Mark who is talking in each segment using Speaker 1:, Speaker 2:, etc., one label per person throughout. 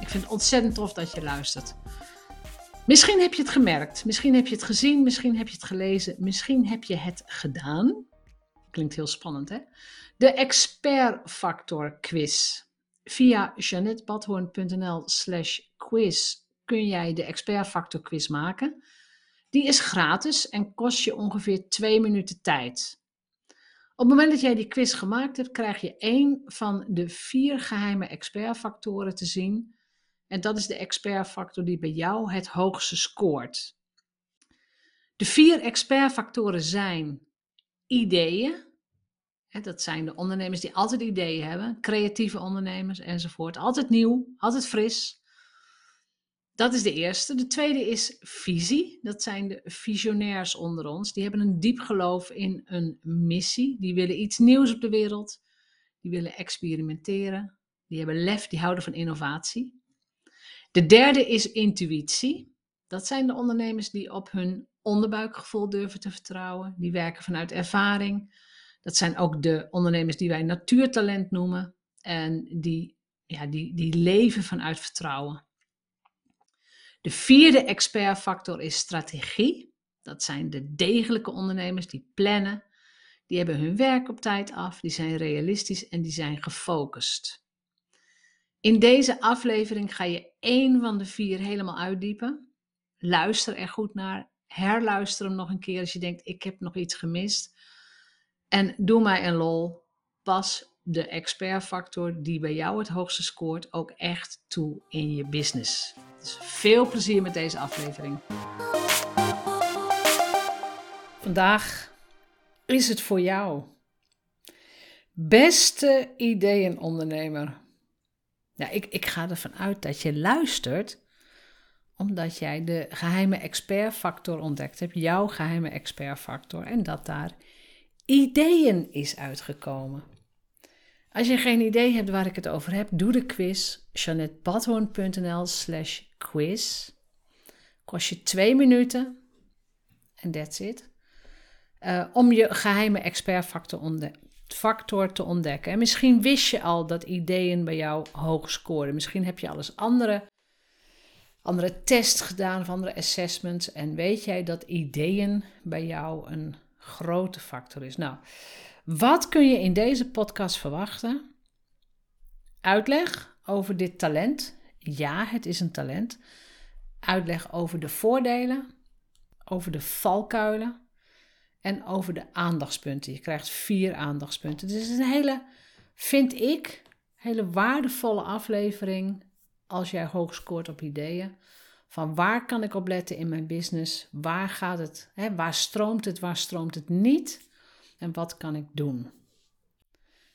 Speaker 1: Ik vind het ontzettend tof dat je luistert. Misschien heb je het gemerkt, misschien heb je het gezien, misschien heb je het gelezen, misschien heb je het gedaan. Klinkt heel spannend, hè? De Expert Factor Quiz. Via janettebadhoorn.nl slash quiz kun jij de Expert Factor Quiz maken. Die is gratis en kost je ongeveer twee minuten tijd. Op het moment dat jij die quiz gemaakt hebt, krijg je één van de vier geheime expertfactoren te zien. En dat is de expertfactor die bij jou het hoogste scoort. De vier expertfactoren zijn ideeën. Dat zijn de ondernemers die altijd ideeën hebben, creatieve ondernemers enzovoort. Altijd nieuw, altijd fris. Dat is de eerste. De tweede is visie. Dat zijn de visionairs onder ons. Die hebben een diep geloof in een missie. Die willen iets nieuws op de wereld. Die willen experimenteren. Die hebben lef, die houden van innovatie. De derde is intuïtie. Dat zijn de ondernemers die op hun onderbuikgevoel durven te vertrouwen. Die werken vanuit ervaring. Dat zijn ook de ondernemers die wij natuurtalent noemen. En die, ja, die, die leven vanuit vertrouwen. De vierde expertfactor is strategie. Dat zijn de degelijke ondernemers die plannen. Die hebben hun werk op tijd af, die zijn realistisch en die zijn gefocust. In deze aflevering ga je één van de vier helemaal uitdiepen. Luister er goed naar. Herluister hem nog een keer als je denkt: ik heb nog iets gemist. En doe mij een lol. Pas de expertfactor die bij jou het hoogste scoort ook echt toe in je business. Dus veel plezier met deze aflevering. Vandaag is het voor jou. Beste ideeënondernemer. Ja, ik, ik ga ervan uit dat je luistert omdat jij de geheime expertfactor ontdekt hebt, jouw geheime expertfactor, en dat daar ideeën is uitgekomen. Als je geen idee hebt waar ik het over heb, doe de quiz janettebadhoorn.nl slash quiz. Kost je twee minuten en that's it. Uh, om je geheime expertfactor factor te ontdekken. En misschien wist je al dat ideeën bij jou hoog scoren. Misschien heb je al eens andere, andere tests gedaan of andere assessments. En weet jij dat ideeën bij jou een grote factor is. Nou, wat kun je in deze podcast verwachten? Uitleg over dit talent. Ja, het is een talent. Uitleg over de voordelen, over de valkuilen en over de aandachtspunten. Je krijgt vier aandachtspunten. Dus het is een hele, vind ik, hele waardevolle aflevering als jij hoog scoort op ideeën. Van waar kan ik op letten in mijn business? Waar gaat het? Hè, waar stroomt het? Waar stroomt het niet? En wat kan ik doen?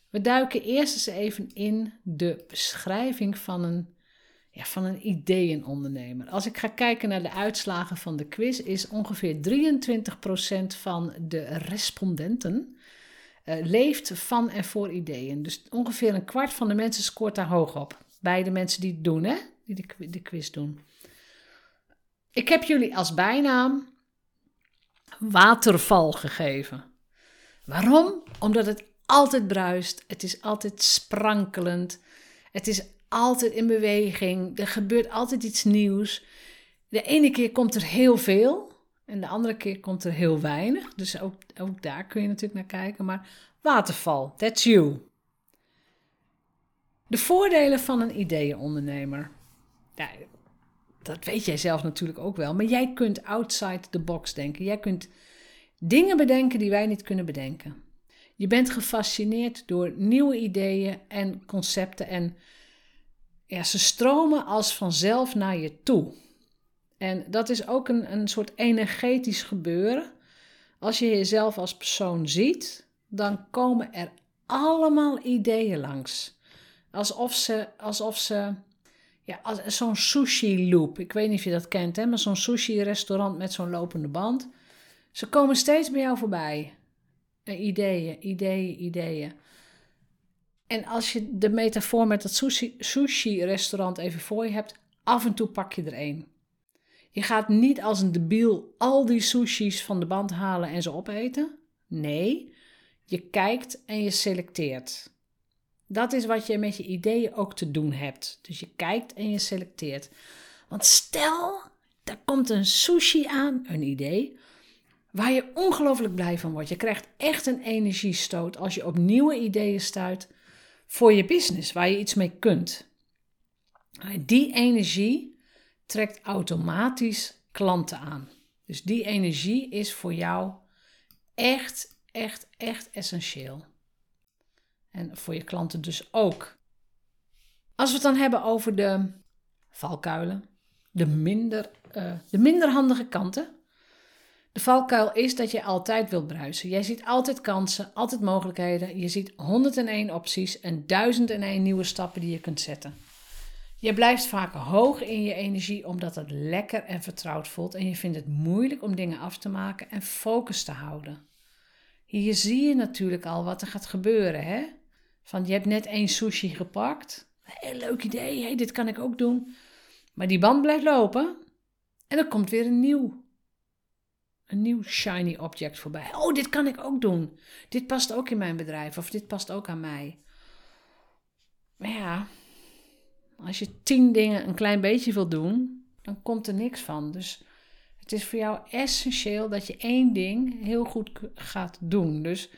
Speaker 1: We duiken eerst eens even in de beschrijving van een, ja, van een ideeënondernemer. Als ik ga kijken naar de uitslagen van de quiz, is ongeveer 23% van de respondenten uh, leeft van en voor ideeën. Dus ongeveer een kwart van de mensen scoort daar hoog op. Bij de mensen die het doen, hè? die de, de quiz doen. Ik heb jullie als bijnaam waterval gegeven. Waarom? Omdat het altijd bruist, het is altijd sprankelend, het is altijd in beweging, er gebeurt altijd iets nieuws. De ene keer komt er heel veel en de andere keer komt er heel weinig. Dus ook, ook daar kun je natuurlijk naar kijken. Maar waterval, that's you. De voordelen van een ideeënondernemer. Ja, dat weet jij zelf natuurlijk ook wel. Maar jij kunt outside the box denken. Jij kunt dingen bedenken die wij niet kunnen bedenken. Je bent gefascineerd door nieuwe ideeën en concepten en ja, ze stromen als vanzelf naar je toe. En dat is ook een, een soort energetisch gebeuren. Als je jezelf als persoon ziet, dan komen er allemaal ideeën langs. Alsof ze, alsof ze ja, als, zo'n sushi loop. Ik weet niet of je dat kent, hè, maar zo'n sushi restaurant met zo'n lopende band. Ze komen steeds bij jou voorbij. Uh, ideeën, ideeën, ideeën. En als je de metafoor met dat sushi-restaurant even voor je hebt, af en toe pak je er één. Je gaat niet als een debiel al die sushis van de band halen en ze opeten. Nee, je kijkt en je selecteert. Dat is wat je met je ideeën ook te doen hebt. Dus je kijkt en je selecteert. Want stel, er komt een sushi aan, een idee, waar je ongelooflijk blij van wordt. Je krijgt echt een energiestoot als je op nieuwe ideeën stuit voor je business, waar je iets mee kunt. Die energie trekt automatisch klanten aan. Dus die energie is voor jou echt, echt, echt essentieel. En voor je klanten dus ook. Als we het dan hebben over de valkuilen, de minder, uh, de minder handige kanten. De valkuil is dat je altijd wilt bruisen. Jij ziet altijd kansen, altijd mogelijkheden. Je ziet 101 opties en 1001 nieuwe stappen die je kunt zetten. Je blijft vaak hoog in je energie omdat het lekker en vertrouwd voelt en je vindt het moeilijk om dingen af te maken en focus te houden. Hier zie je natuurlijk al wat er gaat gebeuren, hè? Van je hebt net één sushi gepakt. Heel leuk idee, hey, dit kan ik ook doen. Maar die band blijft lopen en er komt weer een nieuw een nieuw shiny object voorbij. Oh, dit kan ik ook doen. Dit past ook in mijn bedrijf of dit past ook aan mij. Maar ja, als je tien dingen een klein beetje wil doen, dan komt er niks van. Dus het is voor jou essentieel dat je één ding heel goed gaat doen. Dus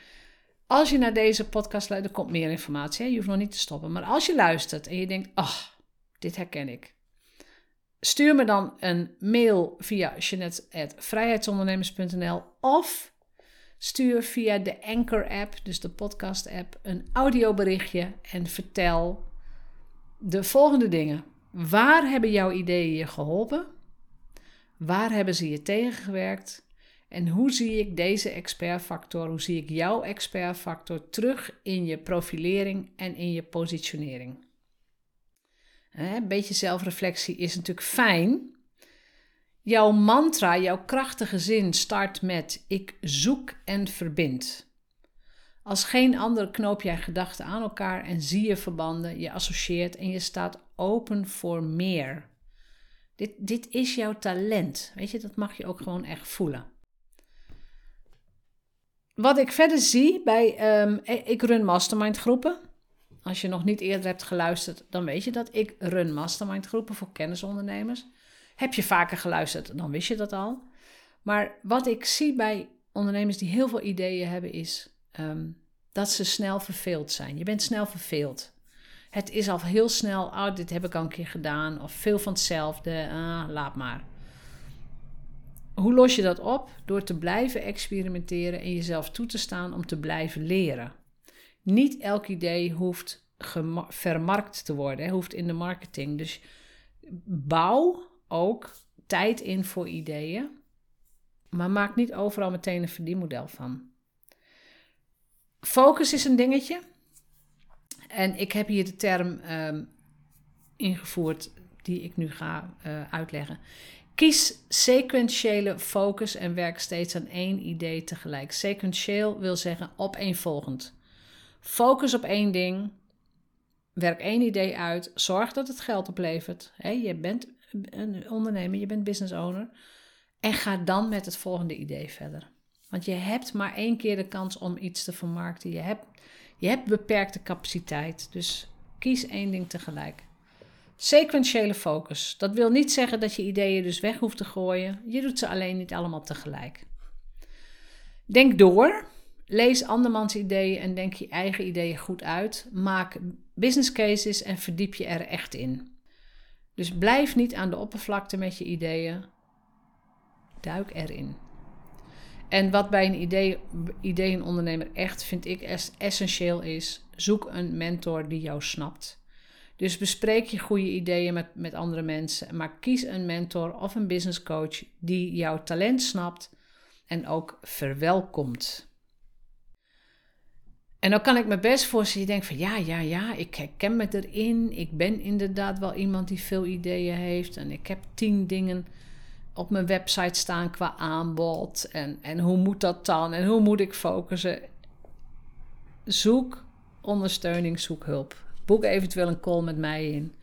Speaker 1: als je naar deze podcast luistert, er komt meer informatie. Je hoeft nog niet te stoppen. Maar als je luistert en je denkt, ach, dit herken ik. Stuur me dan een mail via jeanette.vrijheidsondernemers.nl of stuur via de Anchor app, dus de podcast app, een audioberichtje en vertel de volgende dingen. Waar hebben jouw ideeën je geholpen? Waar hebben ze je tegengewerkt? En hoe zie ik deze expertfactor, hoe zie ik jouw expertfactor terug in je profilering en in je positionering? Een beetje zelfreflectie is natuurlijk fijn. Jouw mantra, jouw krachtige zin start met ik zoek en verbind. Als geen ander knoop jij gedachten aan elkaar en zie je verbanden, je associeert en je staat open voor meer. Dit, dit is jouw talent. Weet je, dat mag je ook gewoon echt voelen. Wat ik verder zie bij, um, ik run mastermind groepen. Als je nog niet eerder hebt geluisterd, dan weet je dat ik run mastermind groepen voor kennisondernemers. Heb je vaker geluisterd, dan wist je dat al. Maar wat ik zie bij ondernemers die heel veel ideeën hebben, is Ehm, dat ze snel verveeld zijn. Je bent snel verveeld. Het is al heel snel, oh, dit heb ik al een keer gedaan, of veel van hetzelfde, ah, laat maar. Hoe los je dat op? Door te blijven experimenteren en jezelf toe te staan om te blijven leren. Niet elk idee hoeft vermarkt te worden, hoeft in de marketing. Dus bouw ook tijd in voor ideeën, maar maak niet overal meteen een verdienmodel van. Focus is een dingetje. En ik heb hier de term um, ingevoerd die ik nu ga uh, uitleggen. Kies sequentiële focus en werk steeds aan één idee tegelijk. Sequentieel wil zeggen opeenvolgend. Focus op één ding. Werk één idee uit. Zorg dat het geld oplevert. Je bent een ondernemer, je bent business owner. En ga dan met het volgende idee verder. Want je hebt maar één keer de kans om iets te vermarkten. Je hebt, je hebt beperkte capaciteit. Dus kies één ding tegelijk. Sequentiële focus. Dat wil niet zeggen dat je ideeën dus weg hoeft te gooien. Je doet ze alleen niet allemaal tegelijk. Denk door. Lees andermans ideeën en denk je eigen ideeën goed uit. Maak business cases en verdiep je er echt in. Dus blijf niet aan de oppervlakte met je ideeën. Duik erin. En wat bij een idee, ideeënondernemer echt, vind ik, essentieel is, zoek een mentor die jou snapt. Dus bespreek je goede ideeën met, met andere mensen, maar kies een mentor of een business coach die jouw talent snapt en ook verwelkomt. En dan kan ik me best voorstellen, je denkt van ja, ja, ja, ik herken me erin. Ik ben inderdaad wel iemand die veel ideeën heeft en ik heb tien dingen op mijn website staan qua aanbod. En, en hoe moet dat dan? En hoe moet ik focussen? Zoek ondersteuning, zoek hulp. Boek eventueel een call met mij in.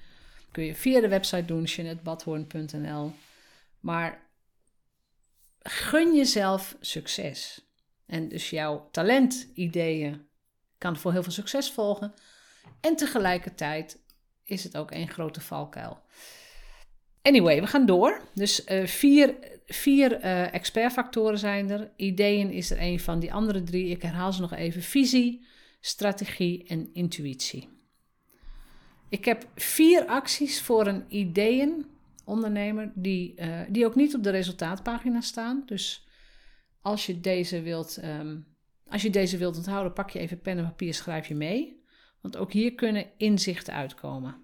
Speaker 1: Kun je via de website doen, jeanettebadhoorn.nl. Maar gun jezelf succes. En dus jouw talentideeën kan voor heel veel succes volgen. En tegelijkertijd is het ook één grote valkuil. Anyway, we gaan door. Dus uh, vier, vier uh, expertfactoren zijn er. Ideeën is er een van. Die andere drie, ik herhaal ze nog even. Visie, strategie en intuïtie. Ik heb vier acties voor een ideeënondernemer die, uh, die ook niet op de resultaatpagina staan. Dus als je deze wilt, um, als je deze wilt onthouden, pak je even pen en papier, schrijf je mee. Want ook hier kunnen inzichten uitkomen.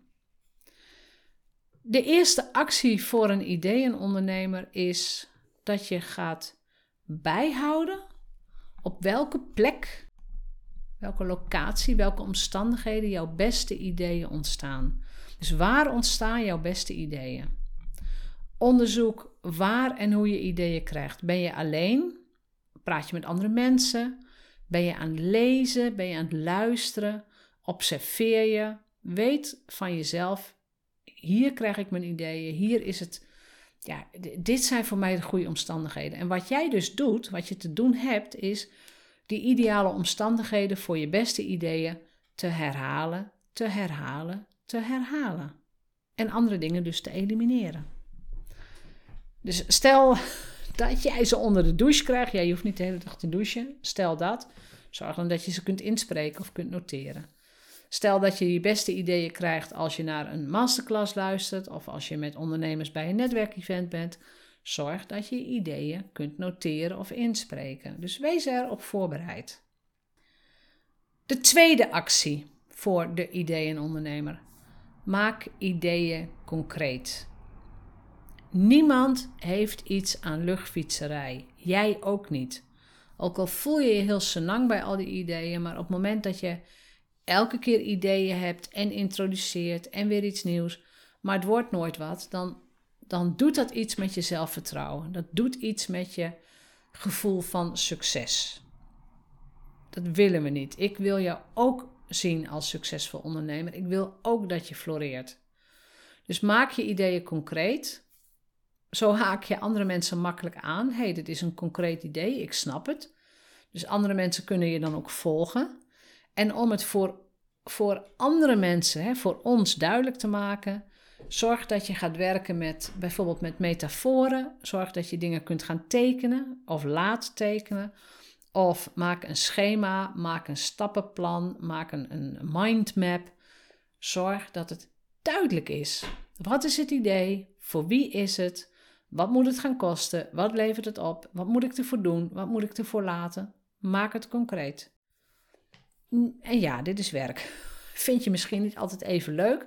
Speaker 1: De eerste actie voor een ideeënondernemer is dat je gaat bijhouden op welke plek, welke locatie, welke omstandigheden jouw beste ideeën ontstaan. Dus waar ontstaan jouw beste ideeën? Onderzoek waar en hoe je ideeën krijgt. Ben je alleen? Praat je met andere mensen? Ben je aan het lezen? Ben je aan het luisteren? Observeer je? Weet van jezelf hier krijg ik mijn ideeën, hier is het. Ja, dit zijn voor mij de goede omstandigheden. En wat jij dus doet, wat je te doen hebt, is die ideale omstandigheden voor je beste ideeën te herhalen, te herhalen, te herhalen. En andere dingen dus te elimineren. Dus stel dat jij ze onder de douche krijgt. Ja, je hoeft niet de hele dag te douchen. Stel dat. Zorg dan dat je ze kunt inspreken of kunt noteren. Stel dat je je beste ideeën krijgt als je naar een masterclass luistert of als je met ondernemers bij een netwerkevent bent. Zorg dat je je ideeën kunt noteren of inspreken. Dus wees erop voorbereid. De tweede actie voor de ideeënondernemer. Maak ideeën concreet. Niemand heeft iets aan luchtfietserij. Jij ook niet. Ook al voel je je heel senang bij al die ideeën, maar op het moment dat je elke keer ideeën hebt en introduceert en weer iets nieuws, maar het wordt nooit wat, dan, dan doet dat iets met je zelfvertrouwen. Dat doet iets met je gevoel van succes. Dat willen we niet. Ik wil jou ook zien als succesvol ondernemer. Ik wil ook dat je floreert. Dus maak je ideeën concreet. Zo haak je andere mensen makkelijk aan. hey, dit is een concreet idee, ik snap het. Dus andere mensen kunnen je dan ook volgen. En om het voor, voor andere mensen, hè, voor ons duidelijk te maken, zorg dat je gaat werken met bijvoorbeeld met metaforen. Zorg dat je dingen kunt gaan tekenen of laat tekenen. Of maak een schema, maak een stappenplan, maak een, een mindmap. Zorg dat het duidelijk is. Wat is het idee? Voor wie is het? Wat moet het gaan kosten? Wat levert het op? Wat moet ik ervoor doen? Wat moet ik ervoor laten? Maak het concreet. En ja, dit is werk. Vind je misschien niet altijd even leuk,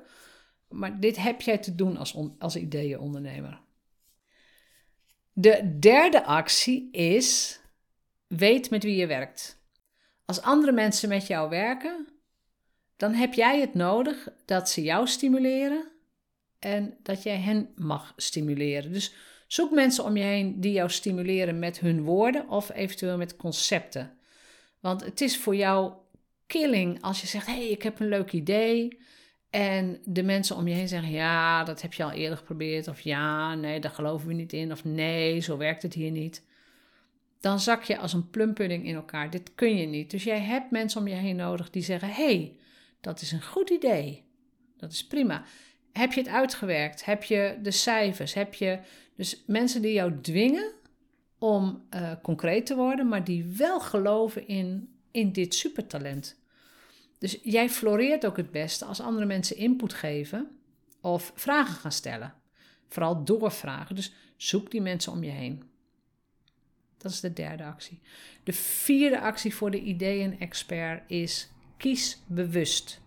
Speaker 1: maar dit heb jij te doen als, als ideeënondernemer. De derde actie is: weet met wie je werkt. Als andere mensen met jou werken, dan heb jij het nodig dat ze jou stimuleren en dat jij hen mag stimuleren. Dus zoek mensen om je heen die jou stimuleren met hun woorden of eventueel met concepten. Want het is voor jou killing als je zegt: hé, hey, ik heb een leuk idee. En de mensen om je heen zeggen: ja, dat heb je al eerder geprobeerd. Of ja, nee, daar geloven we niet in. Of nee, zo werkt het hier niet. Dan zak je als een plumpudding in elkaar. Dit kun je niet. Dus jij hebt mensen om je heen nodig die zeggen: hé, hey, dat is een goed idee. Dat is prima. Heb je het uitgewerkt? Heb je de cijfers? Heb je dus mensen die jou dwingen om uh, concreet te worden, maar die wel geloven in in dit supertalent. Dus jij floreert ook het beste als andere mensen input geven of vragen gaan stellen. Vooral doorvragen. Dus zoek die mensen om je heen. Dat is de derde actie. De vierde actie voor de ideeën-expert is kies bewust.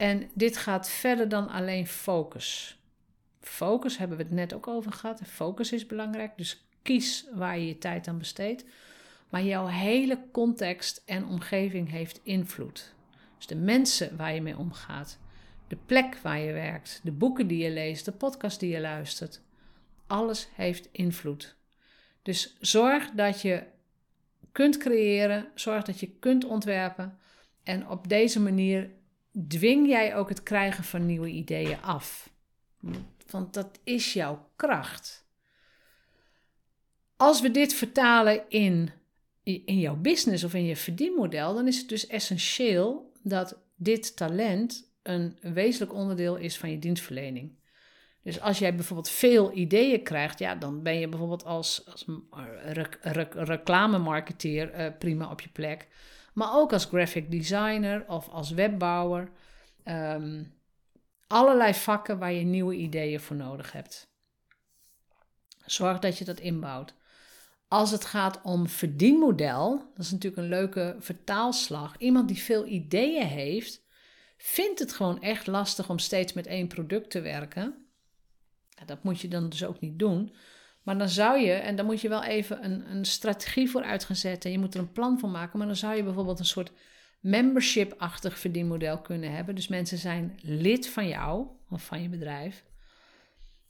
Speaker 1: En dit gaat verder dan alleen focus. Focus hebben we het net ook over gehad. Focus is belangrijk, dus kies waar je je tijd aan besteedt. Maar jouw hele context en omgeving heeft invloed. Dus de mensen waar je mee omgaat, de plek waar je werkt, de boeken die je leest, de podcast die je luistert. Alles heeft invloed. Dus zorg dat je kunt creëren, zorg dat je kunt ontwerpen. En op deze manier dwing jij ook het krijgen van nieuwe ideeën af. Want dat is jouw kracht. Als we dit vertalen in, in jouw business of in je verdienmodel, dan is het dus essentieel dat dit talent een wezenlijk onderdeel is van je dienstverlening. Dus als jij bijvoorbeeld veel ideeën krijgt, ja, dan ben je bijvoorbeeld als, als reclamemarketeer uh, prima op je plek. Maar ook als graphic designer of als webbouwer. Um, allerlei vakken waar je nieuwe ideeën voor nodig hebt. Zorg dat je dat inbouwt. Als het gaat om verdienmodel, dat is natuurlijk een leuke vertaalslag. Iemand die veel ideeën heeft, vindt het gewoon echt lastig om steeds met één product te werken. Dat moet je dan dus ook niet doen. Maar dan zou je, en dan moet je wel even een, een strategie voor uit gaan zetten. Je moet er een plan voor maken. Maar dan zou je bijvoorbeeld een soort membership-achtig verdienmodel kunnen hebben. Dus mensen zijn lid van jou of van je bedrijf.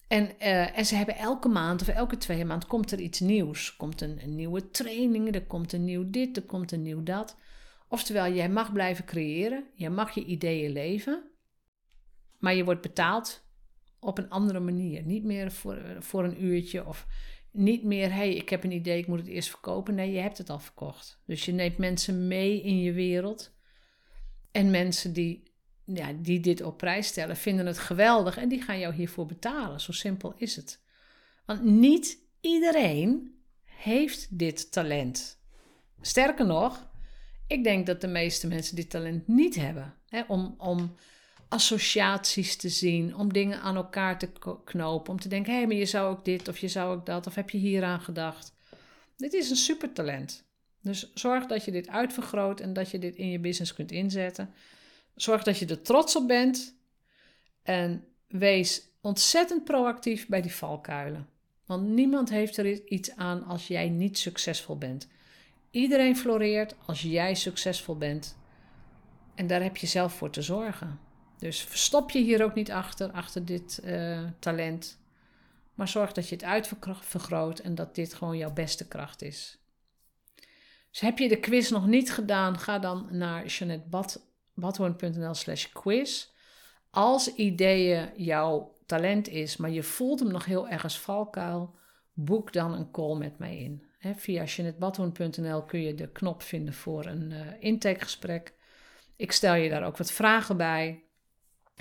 Speaker 1: En, uh, en ze hebben elke maand of elke twee maand komt er iets nieuws. Komt een, een, nieuwe training, er komt een nieuw dit, er komt een nieuw dat. Oftewel, jij mag blijven creëren, je mag je ideeën leven, maar je wordt betaald op een andere manier. Niet meer voor, voor een uurtje of niet meer, hey, ik heb een idee, ik moet het eerst verkopen. Nee, je hebt het al verkocht. Dus je neemt mensen mee in je wereld. En mensen die, ja, die dit op prijs stellen, vinden het geweldig en die gaan jou hiervoor betalen. Zo simpel is het. Want niet iedereen heeft dit talent. Sterker nog, ik denk dat de meeste mensen dit talent niet hebben. Hè, om, om associaties te zien, om dingen aan elkaar te knopen, om te denken: hé, hey, maar je zou ook dit of je zou ook dat, of heb je hieraan gedacht? Dit is een supertalent. Dus zorg dat je dit uitvergroot en dat je dit in je business kunt inzetten. Zorg dat je er trots op bent en wees ontzettend proactief bij die valkuilen. Want niemand heeft er iets aan als jij niet succesvol bent. Iedereen floreert als jij succesvol bent. En daar heb je zelf voor te zorgen. Dus verstop je hier ook niet achter, achter dit uh, talent. Maar zorg dat je het uitvergroot en dat dit gewoon jouw beste kracht is. Dus heb je de quiz nog niet gedaan, ga dan naar jeanettebadhoorn.nl slash quiz. Als ideeën jouw talent is, maar je voelt hem nog heel erg als valkuil, boek dan een call met mij in. Via jeanettebadhoorn.nl kun je de knop vinden voor een uh, intakegesprek. Ik stel je daar ook wat vragen bij.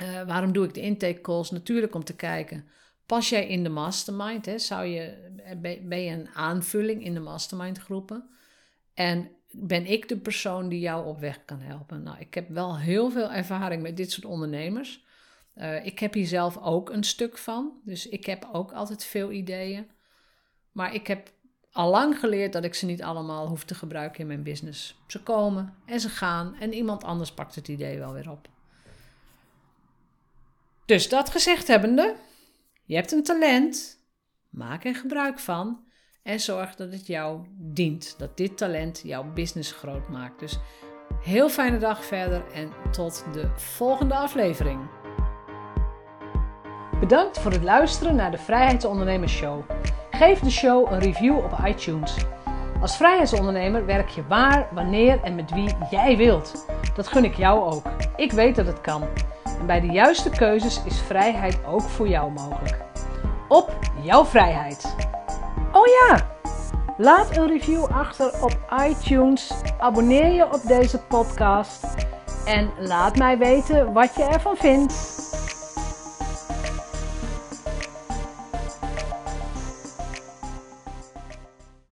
Speaker 1: Uh, waarom doe ik de intake calls? Natuurlijk om te kijken, pas jij in de mastermind? Hè? Zou je, ben je een aanvulling in de mastermind groepen? En ben ik de persoon die jou op weg kan helpen? Nou, ik heb wel heel veel ervaring met dit soort ondernemers. Uh, ik heb hier zelf ook een stuk van. Dus ik heb ook altijd veel ideeën. Maar ik heb al lang geleerd dat ik ze niet allemaal hoef te gebruiken in mijn business. Ze komen en ze gaan en iemand anders pakt het idee wel weer op. Dus dat gezegd hebbende, je hebt een talent, maak er gebruik van en zorg dat het jou dient. Dat dit talent jouw business groot maakt. Dus heel fijne dag verder en tot de volgende aflevering. Bedankt voor het luisteren naar de Vrijheidsondernemers Show. Geef de show een review op iTunes. Als vrijheidsondernemer werk je waar, wanneer en met wie jij wilt. Dat gun ik jou ook. Ik weet dat het kan. Bij de juiste keuzes is vrijheid ook voor jou mogelijk. Op jouw vrijheid. Oh ja, laat een review achter op iTunes. Abonneer je op deze podcast. En laat mij weten wat je ervan vindt.